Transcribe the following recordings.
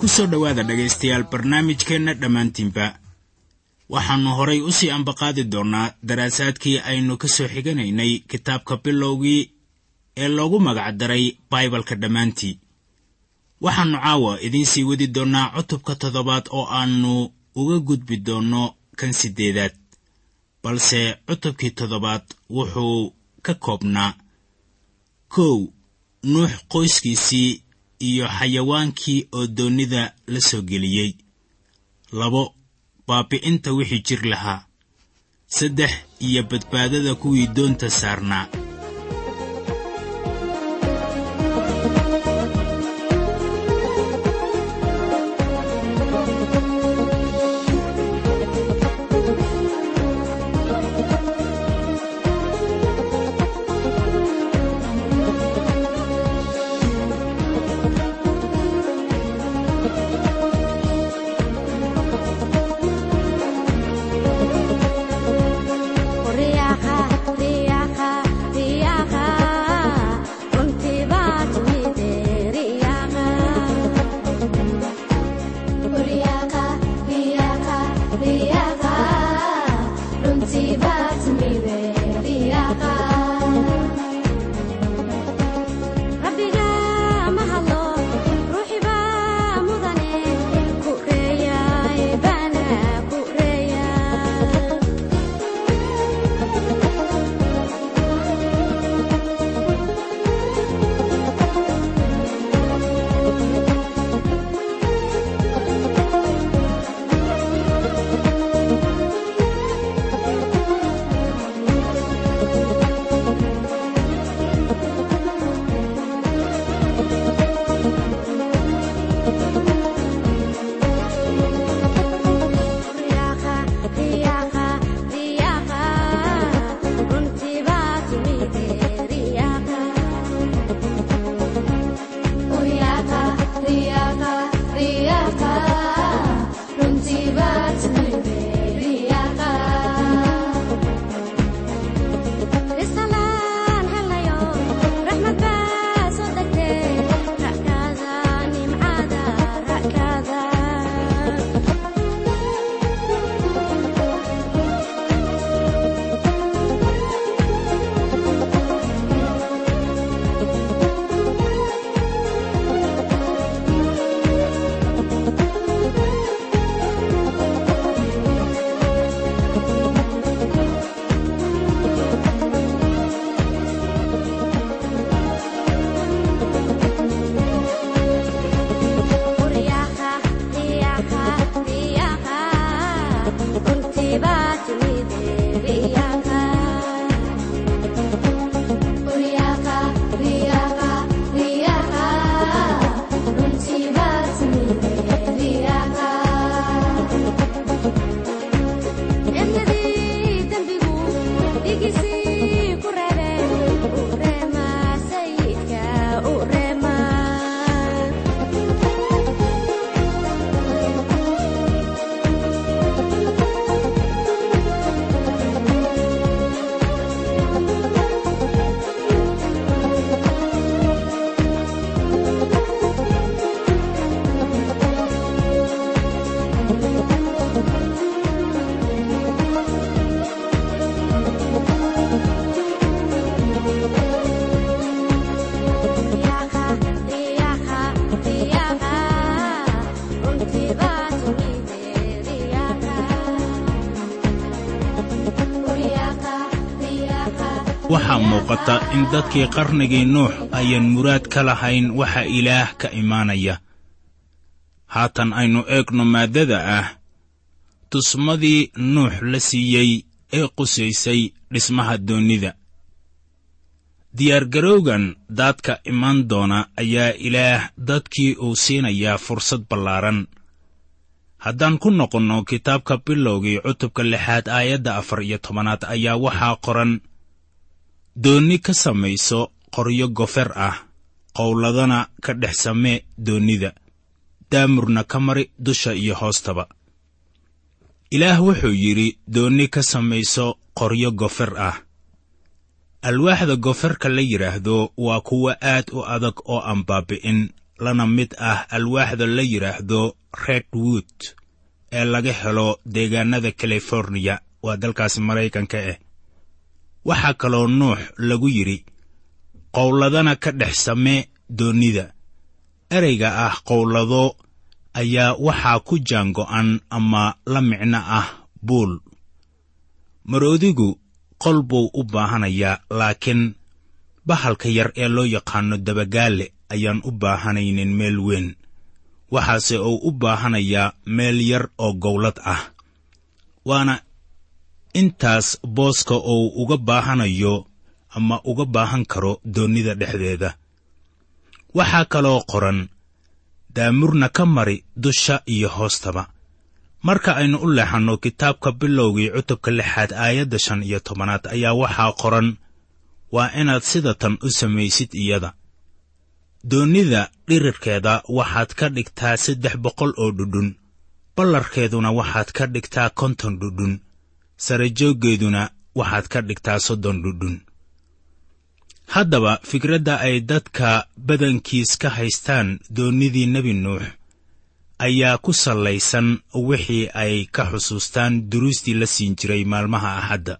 ku soo dhowaada dhegaystayaal barnaamijkeenna dhammaantiinba. Waxaannu horay u sii ambaqaadi doonnaa daraasaadkii aynu ka soo xiganaynay kitaabka bilowgii ee loogu magacdaray baibalka dhammaantii. Waxaannu caawa idiin sii wadi doonnaa cutubka toddobaad oo aannu uga gudbi doonno kan siddeedaad. Balse cutubkii toddobaad wuxuu ka koobnaa. Kow nuux qoyskiisii iyo xayawaankii oo doonnida la soo geliyey. Labo baabi'inta wixii jir lahaa. Saddex iyo badbaadada kuwii doonta saarnaa waxaa muuqata in dadkii qarnigii nuux ayaan muraad ka lahayn waxa ilaah ka imaanaya. Haatan aynu eegno maaddada ah tusmadii nuux la siiyey ee qusaysay dhismaha doonnida diyaargarowgan daadka imaan doona ayaa ilaah dadkii uu siinayaa fursad ballaaran. Haddaan ku noqonno kitaabka bilowgii cutubka lixaad aayadda afar iyo tobanaad ayaa waxaa qoran doonni ka samayso qoryo gofer ah qowladana ka dhex samee doonnida daamurna ka mari dusha iyo hoostaba. Ilaah wuxuu yidhi doonni ka samayso qoryo gofer ah. Alwaaxda goferka la yidhaahdo waa kuwo aad u adag oo aan baabi'in lana mid ah alwaaxda la yidhaahdo redwood ee laga helo deegaannada californiya waa dalkaasi maraykanka ah waxaa kaloo nuux lagu yidhi qowladana ka dhex samee doonnida ereyga ah qowlado ayaa waxaa ku jaango'an ama la micno ah buul. Maroodigu qol buu u baahanayaa laakiin bahalka yar ee loo yaqaanno dabagaale ayaan u baahanaynin meel weyn. Waxaase uu u baahanayaa meel yar oo gowlad ah waana intaas booska uu uga baahanayo ama uga baahan karo doonnida dhexdeeda. Waxaa kaloo qoran daamurna ka mari dusha iyo hoostaba. Marka aynu u leexanno kitaabka bilowgii cutubka lixaad aayadda shan iyo tobanaad ayaa waxaa qoran waa inaad sidatan u samaysid iyada. Doonnida dhirirkeeda waxaad ka dhigtaa saddex boqol oo dhudhun ballarkeeduna waxaad ka dhigtaa konton dhudhun sarajooggeeduna waxaad ka dhigtaa soddon dhudhun. Haddaba fikradda ay dadka badankiis ka haystaan doonnidii nebi nuux ayaa ku sallaysan wixii ay ka xusuustaan duruustii la siin jiray maalmaha axadda.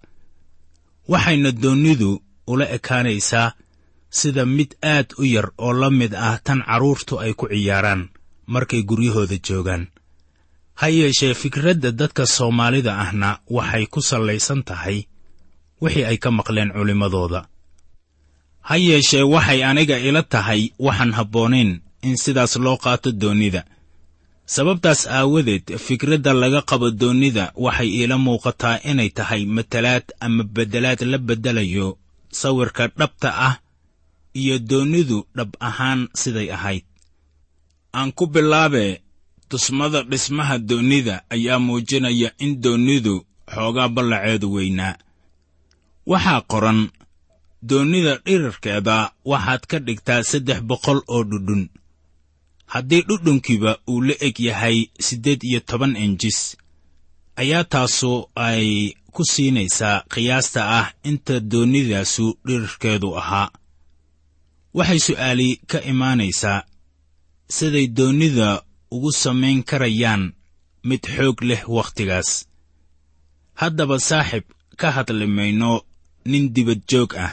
Waxayna doonnidu ula ekaanaysaa sida mid aad u yar oo la mid ah tan carruurtu ay ku ciyaaraan markay guryahooda joogaan ha yeeshee fikradda dadka soomaalida ahna waxay ku sallaysan tahay wixii ay ka maqleen culimmadooda ha yeeshee waxay aniga ila tahay waxaan habboonayn in sidaas loo qaato doonnida sababtaas aawadeed fikradda laga qabo doonnida waxay iila muuqataa inay tahay matalaad ama beddelaad la beddelayo sawirka dhabta ah iyo doonnidu dhab ahaan siday ahayd. Aan ku bilaabe tusmada dhismaha doonnida ayaa muujinaya in doonnidu xoogaa ballaceedu weynaa. Waxaa qoran doonnida dhirarkeeda waxaad ka dhigtaa saddex boqol oo dhudhun. Haddii dhudhunkiiba uu la eg yahay siddeed iyo toban injis ayaa taasu ay ku siinaysaa qiyaasta ah inta doonnidaasu dhirarkeedu ahaa. Waxay su'aali ka imaanaysaa siday doonnida ugu samayn karayaan mid xoog leh wakhtigaas. Haddaba saaxib ka hadli mayno nin dibad joog ah.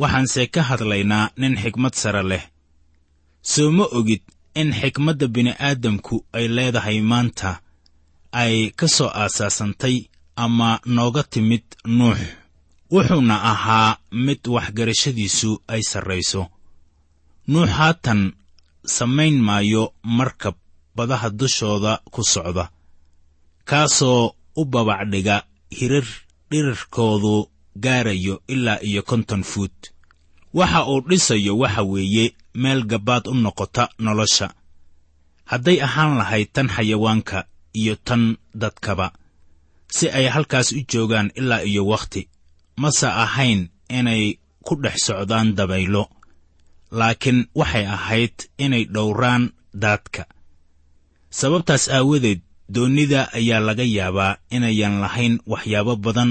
Waxaanse ka hadlaynaa nin xikmad sare leh. Soo ma ogid in xikmadda bini'aadamku ay leedahay maanta ay ka soo aasaasantay ama nooga timid nuux. Wuxuuna ahaa mid waxgarashadiisu ay sarrayso. Nuux haatan samayn maayo markab badaha dushooda ku socda kaasoo u babacdhiga hirar dhirarkoodu gaarayo ilaa iyo konton fuut. Waxa uu dhisayo waxa weeye meel gabbaad u noqota nolosha. Hadday ahaan lahayd tan xayawaanka iyo tan dadkaba si ay halkaas u joogaan ilaa iyo wakhti mase ahayn inay ku dhex socdaan dabaylo. Laakiin waxay ahayd inay dhowraan daadka sababtaas aawadeed doonnida ayaa laga yaabaa inayan lahayn waxyaabo badan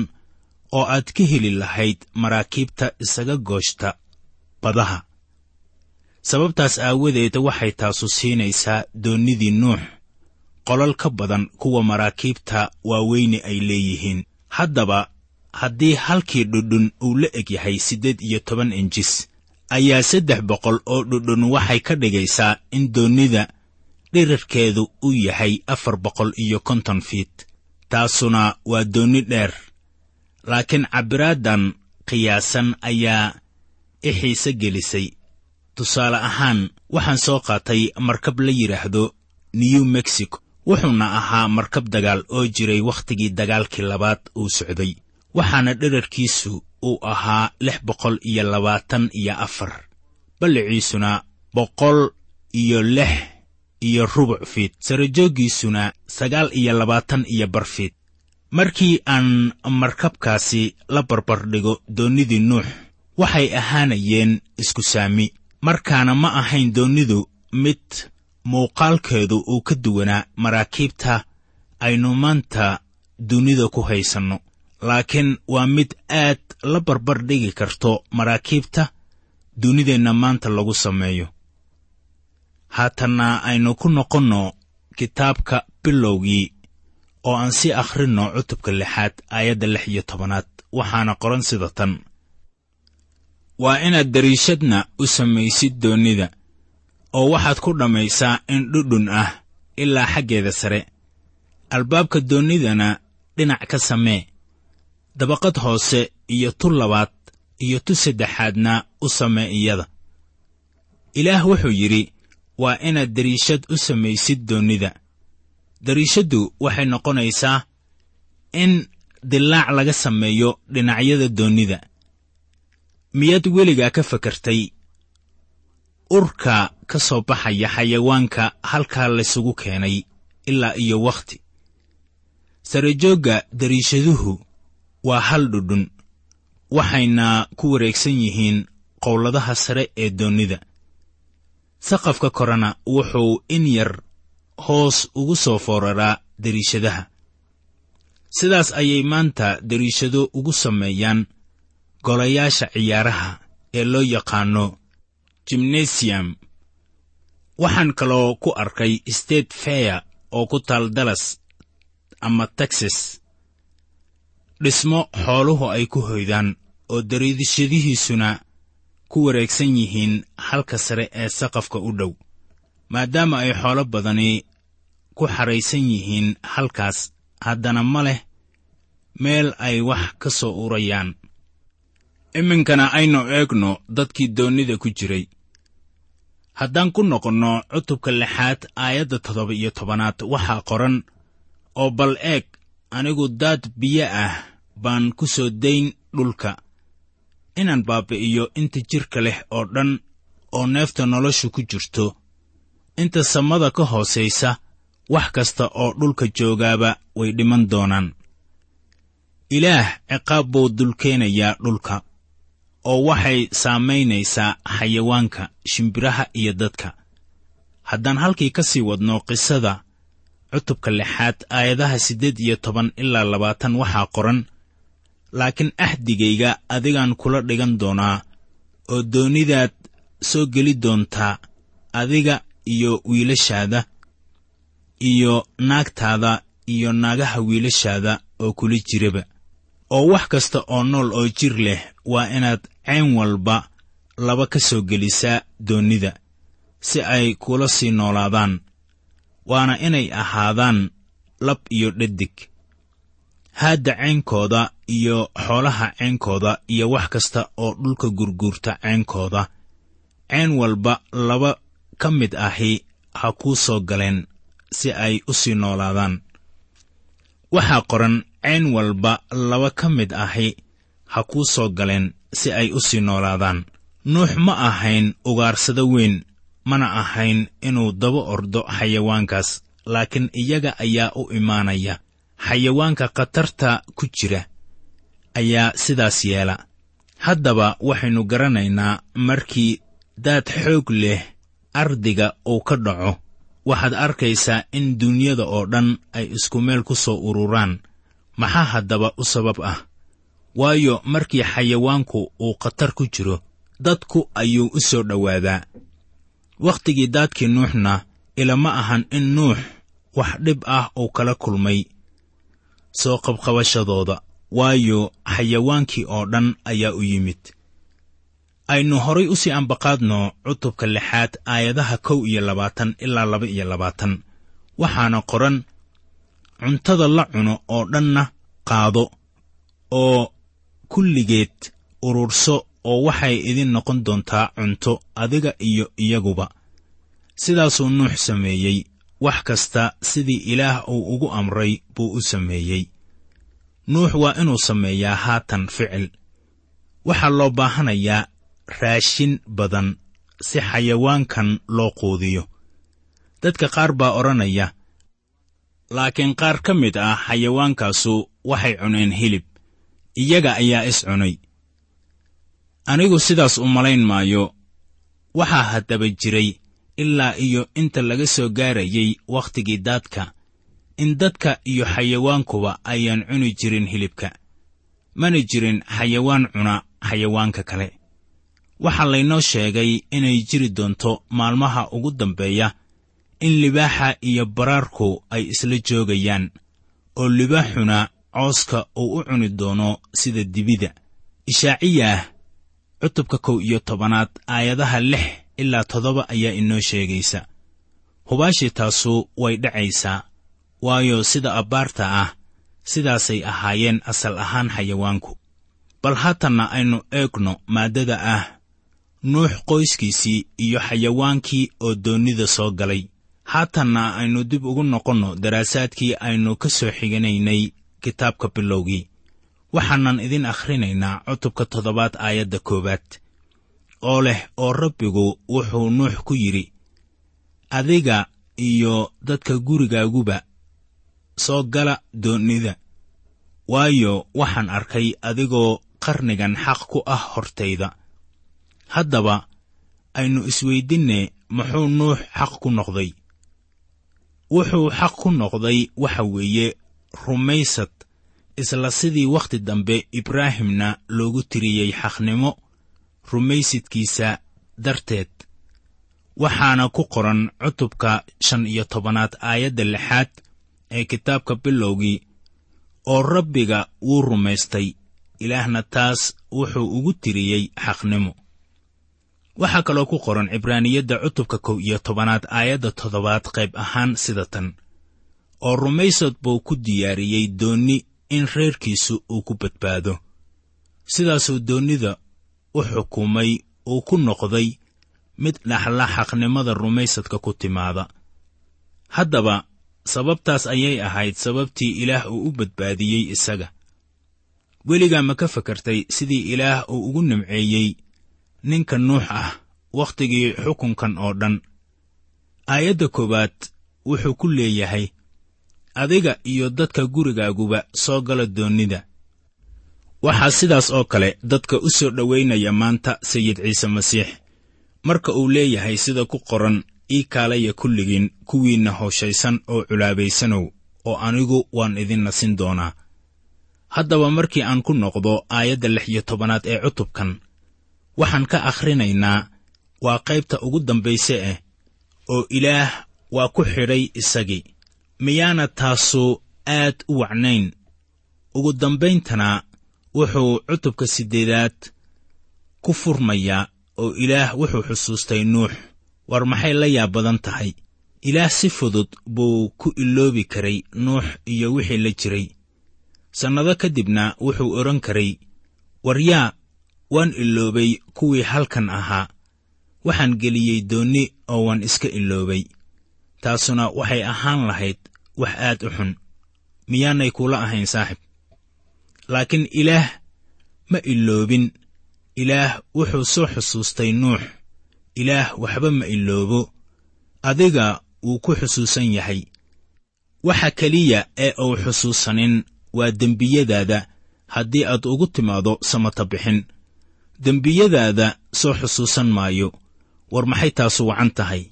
oo aad ka heli lahayd maraakiibta isaga gooshta badaha. Sababtaas aawadeed waxay taasu siinaysaa doonnidii nuux qolal ka badan kuwa maraakiibta waaweyne ay leeyihiin. Haddaba haddii halkii dhudhun uu la eg yahay siddeed iyo toban injis ayaa saddex boqol oo dhudhun waxay ka dhigaysaa in doonnida dhirarkeedu uu yahay afar boqol iyo konton fiit. Taasuna waa doonni dheer. Laakiin cabbiraaddan qiyaasan ayaa i xiise gelisay. Tusaale ahaan waxaan soo qaatay markab la yidhaahdo new mexico wuxuuna ahaa markab dagaal oo jiray wakhtigii dagaalkii labaad uu socday waxaana dherarkiisu uu ahaa lix boqol iyo labaatan iyo afar. Balliciisuna boqol iyo lix iyo rubuc fiid. Sarajooggiisuna sagaal iyo labaatan iyo bar fiid. Markii aan markabkaasi la barbardhigo doonnidii nuux waxay ahaanayeen isku saami. Markaana ma ahayn doonnidu mid muuqaalkeedu uu ka duwanaa maraakiibta aynu maanta dunida ku haysanno. Laakiin waa mid aad la barbardhigi karto maraakiibta dunideenna maanta lagu sameeyo haatanna aynu ku noqonno kitaabka bilowgii oo aan sii akhrinno cutubka lixaad aayadda lix iyo tobanaad. Waxaana qoran sida tan. Waa inaad dariishadna u samaysid doonnida oo waxaad ku dhammaysaa in dhudhun ah ilaa xaggeeda sare. Albaabka doonnidana dhinac ka samee. Dabaqad hoose iyo tu labaad iyo tu saddexaadna u samee iyada. Ilaah wuxuu yidhi waa inaad dariishad u samaysid doonnida dariishaddu waxay noqonaysaa in dilaac laga sameeyo dhinacyada doonnida miyaad weligaa ka fakartay? Urka ka soo baxaya xayawaanka halkaa laysugu keenay ilaa iyo wakhti. Sarajoogga dariishaduhu waa hal dhudhun waxayna ku wareegsan yihiin qowladaha sare ee doonnida saqafka korena wuxuu in yar hoos ugu soo fooraraa dariishadaha. Sidaas ayay maanta dariishado ugu sameeyaan golayaasha ciyaaraha ee loo yaqaanno jimnesiyam waxaan kaloo ku arkay state feya oo ku taal dallas ama texas. Dhismo xooluhu ay ku hoydaan oo dariishadihiisuna ku wareegsan yihiin halka sare ee saqafka u dhow maadaama ay xoolo badani ku xaraysan yihiin halkaas. Haddana ma leh meel ay wax ka soo urayaan. Iminkana aynu eegno dadkii doonnida ku jiray. Haddaan ku noqonno cutubka lixaad aayadda toddoba iyo tobanaad waxaa qoran oo bal eeg anigu daad biyo ah baan ku soo dayn dhulka inaan baabbi'iyo inta jidhka leh oo dhan oo neefta noloshu ku jirto. Inta samada ka hoosaysa wax kasta oo dhulka joogaaba way dhiman doonaan. Ilaah ciqaab buu dulkeenayaa dhulka oo waxay saamaynaysaa xayawaanka shimbiraha iyo dadka. Haddaan halkii ka sii wadno qisada cutubka lixaad aayadaha siddeed iyo toban ilaa labaatan waxaa qoran laakiin axdigayga adigaan kula dhigan doonaa oo doonidaad soo geli doontaa adiga iyo wiilashaada iyo naagtaada iyo naagaha wiilashaada oo kula jiraba. Oo wax kasta oo nool oo jir leh waa inaad cayn walba laba ka soo gelisaa doonnida si ay kula sii noolaadaan waana inay ahaadaan lab iyo dhadig haadda ceynkooda iyo xoolaha ceynkooda iyo wax kasta oo dhulka gurguurta ceynkooda ceyn walba laba ka mid ahi ha kuu soo galeen si ay u sii noolaadaan. Waxaa qoran ceyn walba laba ka mid ahi ha kuu soo galeen si ay u sii noolaadaan. Nuux ma ahayn ugaarsado weyn mana ahayn inuu daba ordo xayawaankaas laakiin iyaga ayaa u imaanaya xayawaanka khatarta ku jira ayaa sidaas yeela. Haddaba waxaynu garanaynaa markii daad xoog leh ardiga uu ka dhaco waxaad arkaysaa in duunyada oo dhan ay isku meel ku soo ururaan. Maxaa haddaba u sabab ah? Waayo markii xayawaanku uu khatar ku jiro dadku ayuu u soo dhowaadaa wakhtigii daadkii nuuxna ilama ahan in nuux wax dhib ah uu kala kulmay soo qabqabashadooda waayo xayawaankii oo dhan ayaa u yimid. Aynu horay u sii ambaqaadno cutubka lixaad aayadaha kow iyo labaatan ilaa laba iyo labaatan. Waxaana qoran cuntada la cuno oo dhanna qaado oo kulligeed ururso oo waxay idin noqon doontaa cunto adiga iyo iyaguba. Sidaasuu nuux sameeyey wax kasta sidii ilaah uu ugu amray buu u sameeyey. Nuux waa inuu sameeyaa haatan ficil. Waxaa loo baahanayaa raashin badan si xayawaankan loo quudiyo. Dadka qaar baa odhanaya laakiin qaar ka mid ah xayawaankaasu waxay cuneen hilib. Iyaga ayaa is cunay. Anigu sidaas u malayn maayo waxaa haddaba jiray ilaa iyo inta laga soo gaarayay wakhtigii daadka in dadka iyo xayawaankuba ayaan cuni jirin hilibka mana jirin xayawaan cuna xayawaanka kale. Waxaa laynoo sheegay inay jiri doonto maalmaha ugu dambeeya in libaaxa iyo baraarku ay isla joogayaan oo libaaxuna cooska uu u cuni doono sida dibida. Ishaaciyah cutubka kow iyo tobanaad aayadaha lix ilaa toddoba ayaa inoo sheegaysa. Hubaashii taasu way dhacaysaa waayo sida abbaarta ah sidaasay ahaayeen asal ahaan xayawaanku. Bal haatanna aynu eegno maaddada ah nuux qoyskiisii iyo xayawaankii oo doonnida soo galay. Haatanna aynu dib ugu noqonno daraasaadkii aynu ka soo xiganaynay kitaabka bilowgii. Waxaanan idin akhrinaynaa cutubka toddobaad aayadda koowaad oo leh oo rabbigu wuxuu nuux ku yidhi adiga iyo dadka gurigaaguba soo gala doonnida waayo waxaan arkay adigoo qarnigan xaq ku ah hortayda. Haddaba aynu isweydinne muxuu nuux xaq ku noqday? Wuxuu xaq ku noqday waxa weeye rumaysad isla sidii wakhti dambe ibraahimna loogu tiriyey xaqnimo rumaysidkiisa darteed. Waxaana ku qoran cutubka shan iyo tobanaad aayadda lixaad ee kitaabka bilowgii oo rabbiga wuu rumaystay ilaahna taas wuxuu ugu tiriyey xaqnimo. Waxaa kaloo ku qoran cibraaniyadda cutubka kow iyo tobanaad aayadda toddobaad qayb ahaan sida tan oo rumaysad buu ku diyaariyey doonni in reerkiisu uu ku badbaado. Sidaasuu doonnida u xukumay uu ku noqday mid dhaxla xaqnimada rumaysadka ku timaada. Haddaba sababtaas ayay ahayd sababtii ilaah uu u badbaadiyey isaga. Weligaa ma ka fakartay sidii ilaah uu ugu nimceeyey ninka nuux ah wakhtigii xukunkan oo dhan. Aayadda koowaad wuxuu ku leeyahay adiga iyo dadka gurigaaguba soo gala doonnida waxaa sidaas oo kale dadka u soo dhowaynaya maanta sayid ciise masiix. Marka uu leeyahay sida ku qoran ii kaalaya kulligiin kuwiinna howshaysan oo culaabaysanow oo anigu waan idin nasin doonaa. Haddaba markii aan ku noqdo aayadda lix iyo tobanaad ee cutubkan waxaan ka akhrinaynaa waa qaybta ugu dambayse ah oo ilaah waa ku xidhay isagii. Miyaana taasu aad u wacnayn? Ugu dambayntana wuxuu cutubka siddeedaad ku furmayaa oo ilaah wuxuu xusuustay nuux. War maxay la yaab badan tahay? Ilaah si fudud buu ku iloobi karay nuux iyo wixii la jiray. Sannado ka dibna wuxuu odhan karay war yaa waan iloobay kuwii halkan ahaa. Waxaan geliyey doonni oo waan iska iloobay taasuna waxay ahaan lahayd wax aad u xun. Miyaanay kula ahayn saaxib laakiin ilaah ma iloobin. Ilaah wuxuu soo xusuustay nuux. Ilaah waxba ma iloobo. Adiga wuu ku xusuusan yahay. Waxa keliya ee uu xusuusanin waa dembiyadaada. Haddii aad ugu timaado samata bixin dembiyadaada soo xusuusan maayo. War maxay taasu wacan tahay?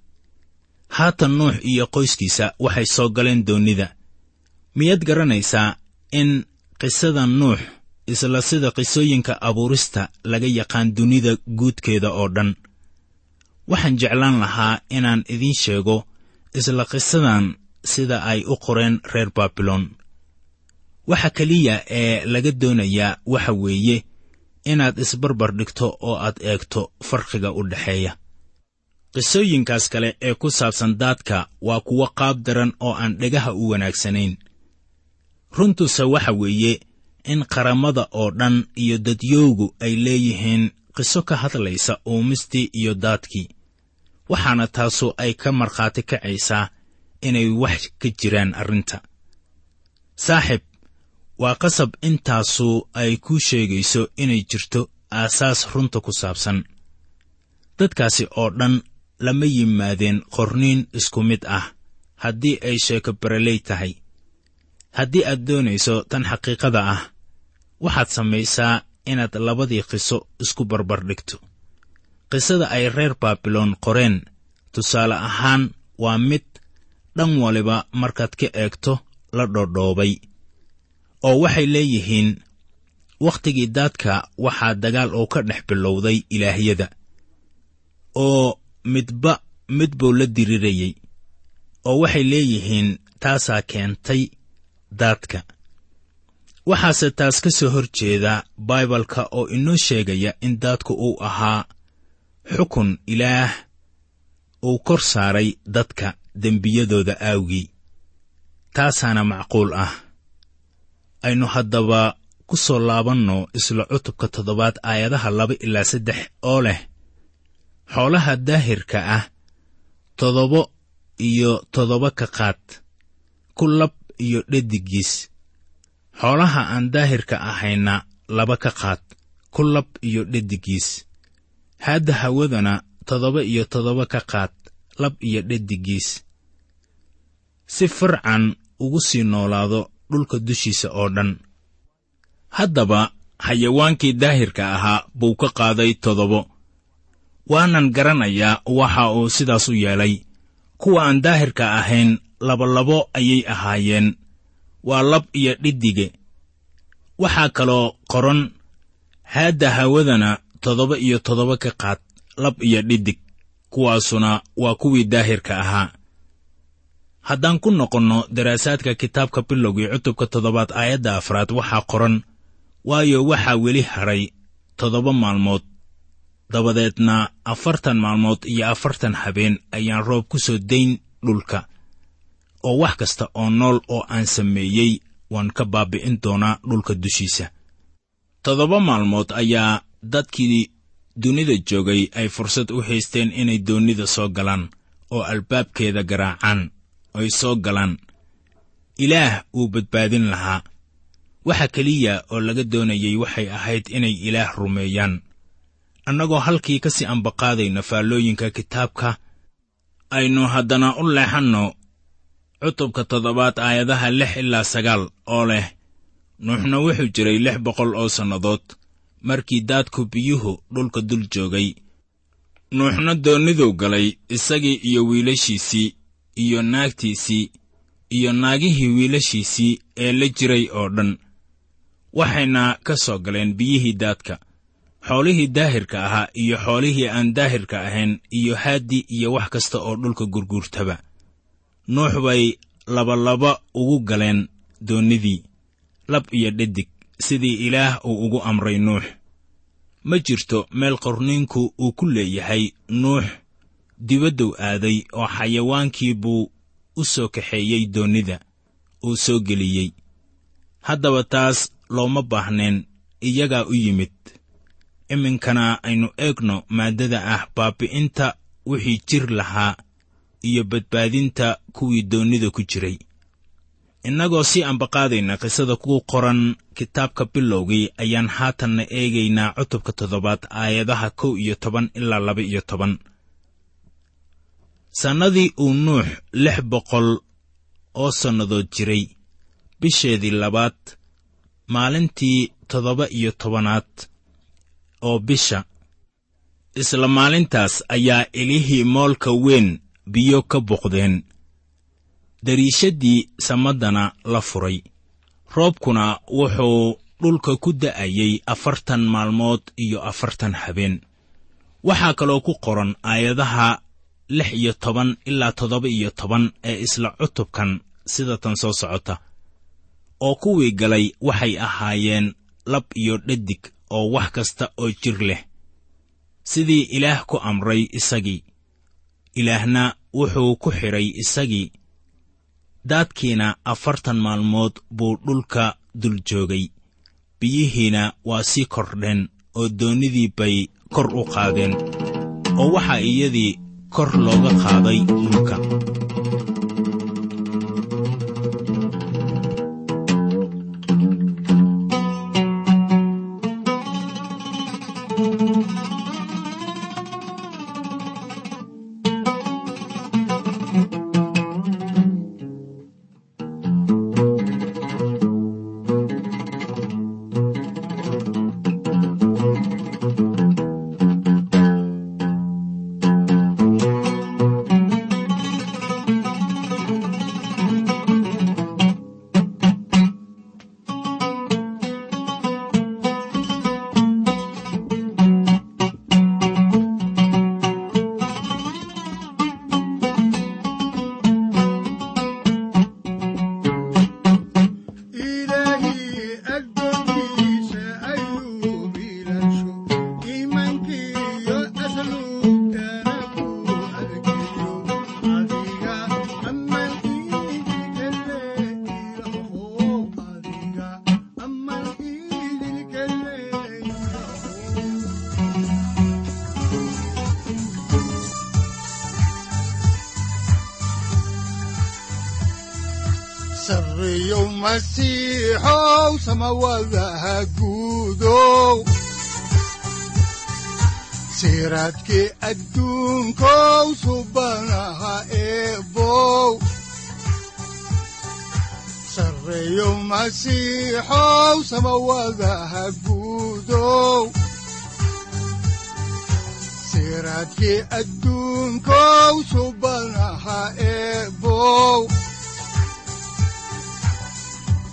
Haatan nuux iyo qoyskiisa waxay soo galeen doonnida miyaad garanaysaa in qisada nuux isla sida qisooyinka abuurista laga yaqaan dunida guudkeeda oo dhan. Waxaan jeclaan lahaa inaan idiin sheego isla qisadan sida ay u qoreen reer baabilon. Waxa keliya ee laga doonayaa waxa weeye inaad isbarbar dhigto oo aad eegto farqiga u dhexeeya qisooyinkaas kale ee ku saabsan daadka waa kuwo qaab daran oo aan dhegaha u wanaagsanayn runtuse waxa weeye in qaramada oo dhan iyo dadyowgu ay leeyihiin qiso ka hadlaysa uumistii iyo daadkii waxaana taasu ay ka markhaati kacaysaa inay wax ka jiraan arrinta. Saaxib waa qasab intaasu ay kuu sheegayso inay jirto aasaas runta ku saabsan. Dadkaasi oo dhan lama yimaadeen qorniin isku mid ah haddii ay sheeko bareley tahay haddii aad doonayso tan xaqiiqada ah waxaad samaysaa inaad labadii qiso isku barbar dhigto. Qisada ay reer baabiloon qoreen tusaale ahaan waa mid dhan waliba markaad ka eegto la dhodhoobay oo waxay leeyihiin wakhtigii daadka waxaa dagaal oo ka dhex bilowday ilaahyada oo midba mid buu la dirirayey oo waxay leeyihiin taasaa keentay daadka. Waxaase taas ka soo hor jeeda baibalka oo inoo sheegaya in daadku uu ahaa xukun ilaah uu kor saaray dadka dembiyadooda aawgii. Taasaana macquul ah. Aynu haddaba ku soo laabanno isla cutubka toddobaad aayadaha laba ilaa saddex oo leh. Xoolaha daahirka ah toddobo iyo toddoba ka qaad. Ku lab iyo dhedigiis xoolaha aan daahirka ahayna laba ka qaad ku lab iyo dhedigiis haadda hawadana toddoba iyo toddoba ka qaad lab iyo dhedigiis si farcan ugu sii noolaado dhulka dushiisa oo dhan. Haddaba xayawaankii daahirka ahaa buu ka qaaday toddobo. Waanan garanayaa waxa uu sidaas u yeelay. Kuwa aan daahirka ahayn labolabo ayay ahaayeen. Waa lab iyo dhiddige waxaa kaloo qoran haadda hawadana toddoba iyo toddoba ka qaad. Lab iyo dhiddig kuwaasuna waa kuwii daahirka ahaa. Haddaan ku noqonno daraasaadka kitaabka bilowgii cutubka toddobaad aayadda afraad waxaa qoran waayo waxaa weli hadhay toddoba maalmood. Dabadeedna afartan maalmood iyo afartan habeen ayaan roob ku soo dayn dhulka oo wax kasta oo nool oo aan sameeyey waan ka baabi'in doonaa dhulka dushiisa. Toddoba maalmood ayaa dadkii dunida joogay ay fursad u haysteen inay doonnida soo galaan oo albaabkeeda garaacaan ay soo galaan. Ilaah wuu badbaadin lahaa. Waxa keliya oo laga doonayay waxay ahayd inay ilaah rumeeyaan. Annagoo halkii ka sii ambaqaadayna faallooyinka kitaabka aynu haddana u leexanno cutubka toddobaad aayadaha lix ilaa sagaal oo leh nuuxna wuxuu jiray lix boqol oo sannadood markii daadku biyuhu dhulka dul joogay. Nuuxna doonniduu galay isagii iyo wiilashiisii iyo naagtiisii iyo naagihii wiilashiisii ee la jiray oo dhan. Waxayna ka soo galeen biyihii daadka xoolihii daahirka ahaa iyo xoolihii aan daahirka ahayn iyo haaddi iyo wax kasta oo dhulka gurguurtaba nuux bay labalaba ugu galeen doonnidii lab iyo dhedig sidii ilaah uu ugu amray nuux. Ma jirto meel qorniinku uu ku leeyahay nuux. Dibaddow aaday oo xayawaankii buu u soo kaxeeyey doonnida uu soo geliyey. Haddaba taas looma baahneen iyagaa u yimid. Iminkana aynu eegno maaddada ah baabbi'inta wixii jir lahaa iyo badbaadinta kuwii doonnida ku jiray. Innagoo sii ambaqaadayna qisada ku qoran kitaabka bilowgii ayaan haatanna eegaynaa cutubka toddobaad aayadaha kow iyo toban ilaa laba iyo toban. Sannadii uu nuux lix boqol oo sannadood jiray bisheedii labaad maalintii toddoba iyo tobanaad oo bisha isla maalintaas ayaa ilihii moolka weyn biyo ka buqdeen dariishaddii samaddana la furay. Roobkuna wuxuu dhulka ku da'ayey afartan maalmood iyo afartan habeen. Waxaa kaloo ku qoran aayadaha lix iyo toban ilaa toddoba iyo toban ee isla cutubkan sida tan soo socota oo kuwii galay waxay ahaayeen lab iyo dhadig oo wax kasta oo jir leh. Sidii ilaah ku amray isagii ilaahna wuxuu ku xidhay isagii. Daadkiina afartan maalmood buu dhulka dul joogay. Biyihiina waa sii kordheen oo doonnidii bay kor u qaadeen oo waxaa iyadii kor looga qaaday dhulka masiixow samawadaha guudow siraadkii adduunkow subanaha eebow sarreeyow masiixow samawadaha guudow siraadkii adduunkow subanaha eebow